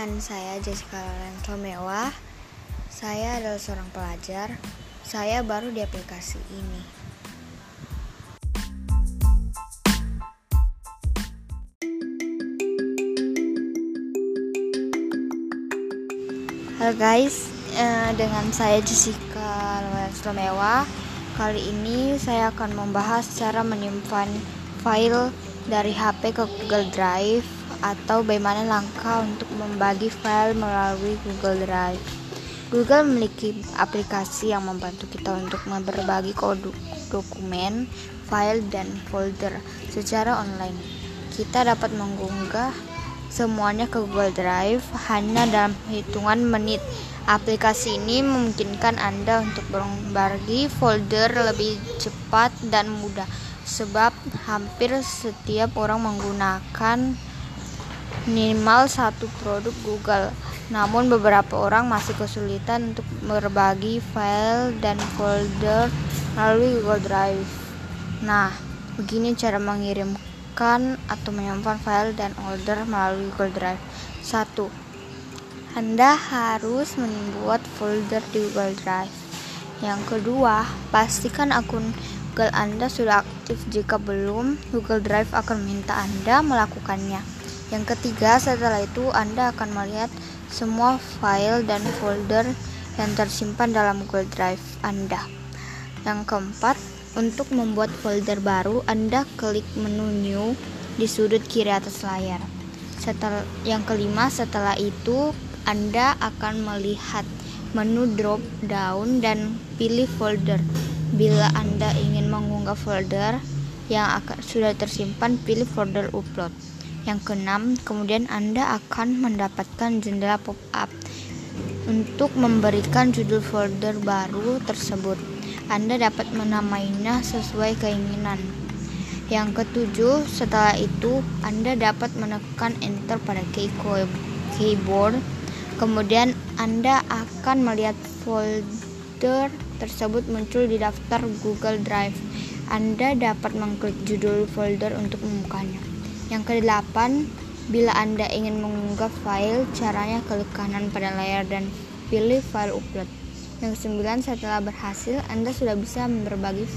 dengan saya Jessica Lorenzo Mewah. Saya adalah seorang pelajar. Saya baru di aplikasi ini. Halo guys, eh, dengan saya Jessica Lorenzo Mewah. Kali ini saya akan membahas cara menyimpan file dari HP ke Google Drive atau bagaimana langkah untuk membagi file melalui Google Drive. Google memiliki aplikasi yang membantu kita untuk berbagi kode dokumen, file, dan folder secara online. Kita dapat mengunggah semuanya ke Google Drive hanya dalam hitungan menit. Aplikasi ini memungkinkan Anda untuk berbagi folder lebih cepat dan mudah sebab hampir setiap orang menggunakan minimal satu produk Google. Namun beberapa orang masih kesulitan untuk berbagi file dan folder melalui Google Drive. Nah, begini cara mengirimkan atau menyimpan file dan folder melalui Google Drive. 1. Anda harus membuat folder di Google Drive. Yang kedua, pastikan akun Google Anda sudah aktif. Jika belum, Google Drive akan meminta Anda melakukannya. Yang ketiga, setelah itu Anda akan melihat semua file dan folder yang tersimpan dalam Google Drive Anda. Yang keempat, untuk membuat folder baru, Anda klik menu New di sudut kiri atas layar. Setelah yang kelima, setelah itu Anda akan melihat menu drop down dan pilih folder. Bila Anda ingin mengunggah folder yang sudah tersimpan, pilih folder upload. Yang keenam, kemudian Anda akan mendapatkan jendela pop-up untuk memberikan judul folder baru tersebut. Anda dapat menamainya sesuai keinginan. Yang ketujuh, setelah itu Anda dapat menekan enter pada keyboard. Kemudian Anda akan melihat folder tersebut muncul di daftar Google Drive. Anda dapat mengklik judul folder untuk membukanya. Yang kedelapan, bila Anda ingin mengunggah file, caranya klik kanan pada layar dan pilih file upload. Yang kesembilan, setelah berhasil, Anda sudah bisa berbagi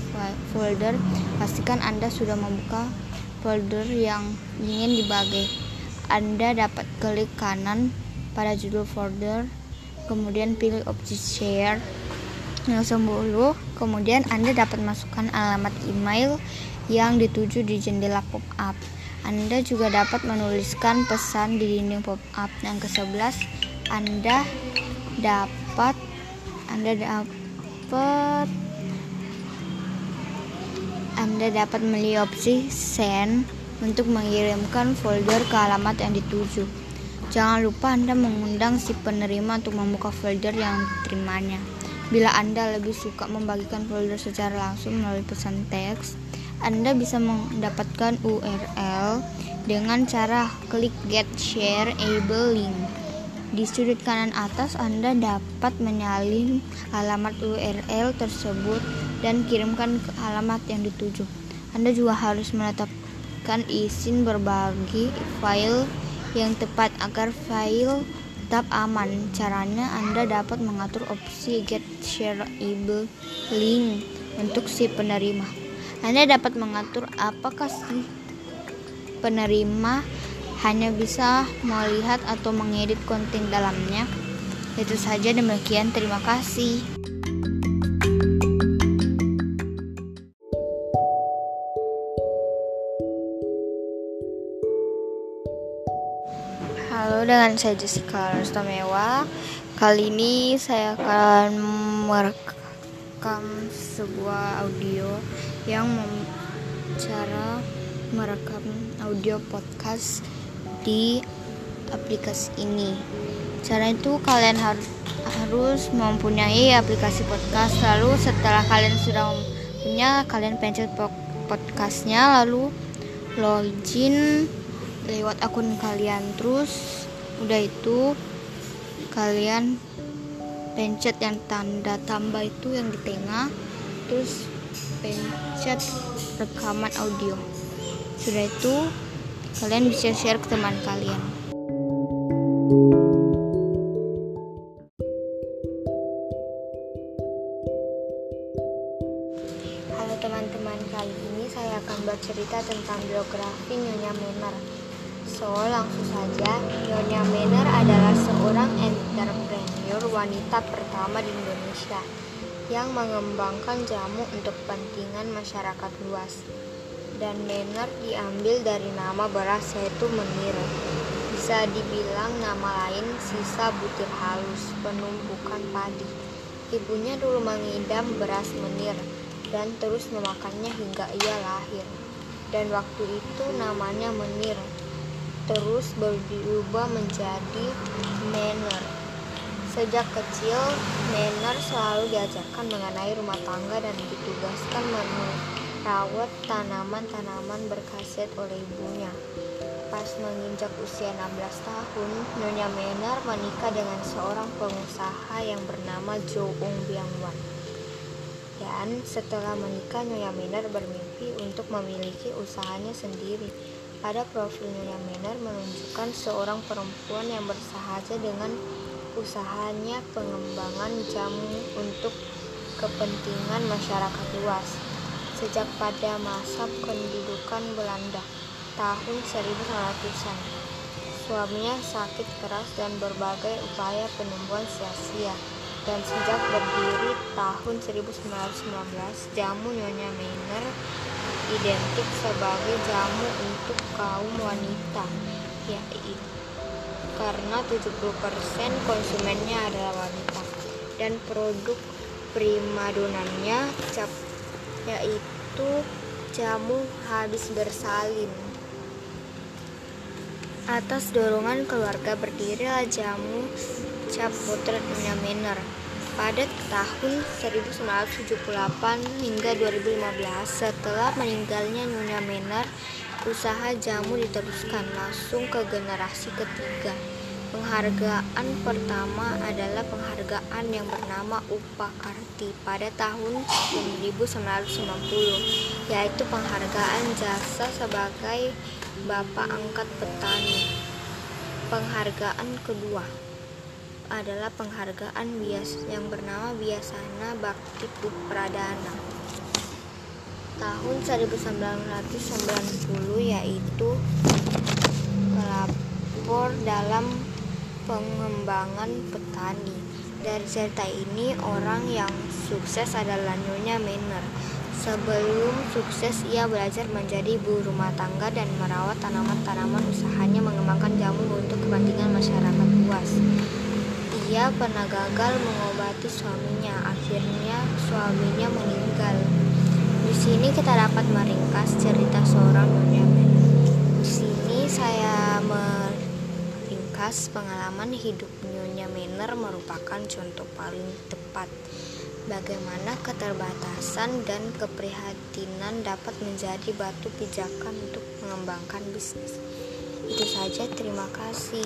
folder. Pastikan Anda sudah membuka folder yang ingin dibagi. Anda dapat klik kanan pada judul folder, kemudian pilih opsi share. Yang sepuluh, kemudian Anda dapat masukkan alamat email yang dituju di jendela pop-up. Anda juga dapat menuliskan pesan di dinding pop-up. Yang ke-11, Anda dapat Anda dapat Anda dapat memilih opsi send untuk mengirimkan folder ke alamat yang dituju. Jangan lupa Anda mengundang si penerima untuk membuka folder yang diterimanya. Bila Anda lebih suka membagikan folder secara langsung melalui pesan teks, anda bisa mendapatkan URL dengan cara klik Get Share Able Link. Di sudut kanan atas Anda dapat menyalin alamat URL tersebut dan kirimkan ke alamat yang dituju. Anda juga harus menetapkan izin berbagi file yang tepat agar file tetap aman. Caranya Anda dapat mengatur opsi Get Shareable Link untuk si penerima. Anda dapat mengatur apakah si penerima hanya bisa melihat atau mengedit konten dalamnya. Itu saja demikian, terima kasih. Halo, dengan saya Jessica Rustamewa. Kali ini saya akan merekam sebuah audio yang cara merekam audio podcast di aplikasi ini. Cara itu kalian harus harus mempunyai aplikasi podcast. Lalu setelah kalian sudah punya, kalian pencet podcastnya, lalu login lewat akun kalian. Terus udah itu kalian pencet yang tanda tambah itu yang di tengah. Terus pencet rekaman audio. Sudah itu kalian bisa share ke teman kalian. Halo teman-teman, kali ini saya akan bercerita tentang biografi Nyonya Manner. So, langsung saja, Nyonya Manner adalah seorang entrepreneur wanita pertama di Indonesia yang mengembangkan jamu untuk kepentingan masyarakat luas. Dan Menor diambil dari nama beras yaitu menir. Bisa dibilang nama lain sisa butir halus penumpukan padi. Ibunya dulu mengidam beras menir dan terus memakannya hingga ia lahir. Dan waktu itu namanya Menir, terus berubah menjadi Menor. Sejak kecil, Menor selalu diajarkan mengenai rumah tangga dan ditugaskan merawat tanaman-tanaman berkhasiat oleh ibunya. Pas menginjak usia 16 tahun, Nyonya Menor menikah dengan seorang pengusaha yang bernama Jo Ong Byung Wan. Dan setelah menikah, Nyonya Menor bermimpi untuk memiliki usahanya sendiri. Pada profil Nyonya Menor menunjukkan seorang perempuan yang bersahaja dengan usahanya pengembangan jamu untuk kepentingan masyarakat luas. Sejak pada masa pendudukan Belanda tahun 1900-an, suaminya sakit keras dan berbagai upaya penyembuhan sia-sia dan sejak berdiri tahun 1919 jamu Nyonya Meiner identik sebagai jamu untuk kaum wanita yaitu karena 70% konsumennya adalah wanita. Dan produk primadonannya yaitu jamu habis bersalin. Atas dorongan keluarga berdirilah jamu cap Nyonya Manor pada tahun 1978 hingga 2015 setelah meninggalnya Nyonya Manor usaha jamu diteruskan langsung ke generasi ketiga Penghargaan pertama adalah penghargaan yang bernama Upakarti pada tahun 1990, yaitu penghargaan jasa sebagai Bapak Angkat Petani. Penghargaan kedua adalah penghargaan bias yang bernama Biasana Bakti Pradana tahun 1990 yaitu pelapor dalam pengembangan petani. Dari cerita ini, orang yang sukses adalah Nyonya Manor. Sebelum sukses, ia belajar menjadi ibu rumah tangga dan merawat tanaman-tanaman usahanya mengembangkan jamu untuk kepentingan masyarakat luas. Ia pernah gagal mengobati suaminya, akhirnya suaminya meninggal. Di sini kita dapat meringkas cerita seorang Nyonya. Di sini saya membahas pengalaman hidup Nyonya Manor merupakan contoh paling tepat bagaimana keterbatasan dan keprihatinan dapat menjadi batu pijakan untuk mengembangkan bisnis. Itu saja, terima kasih.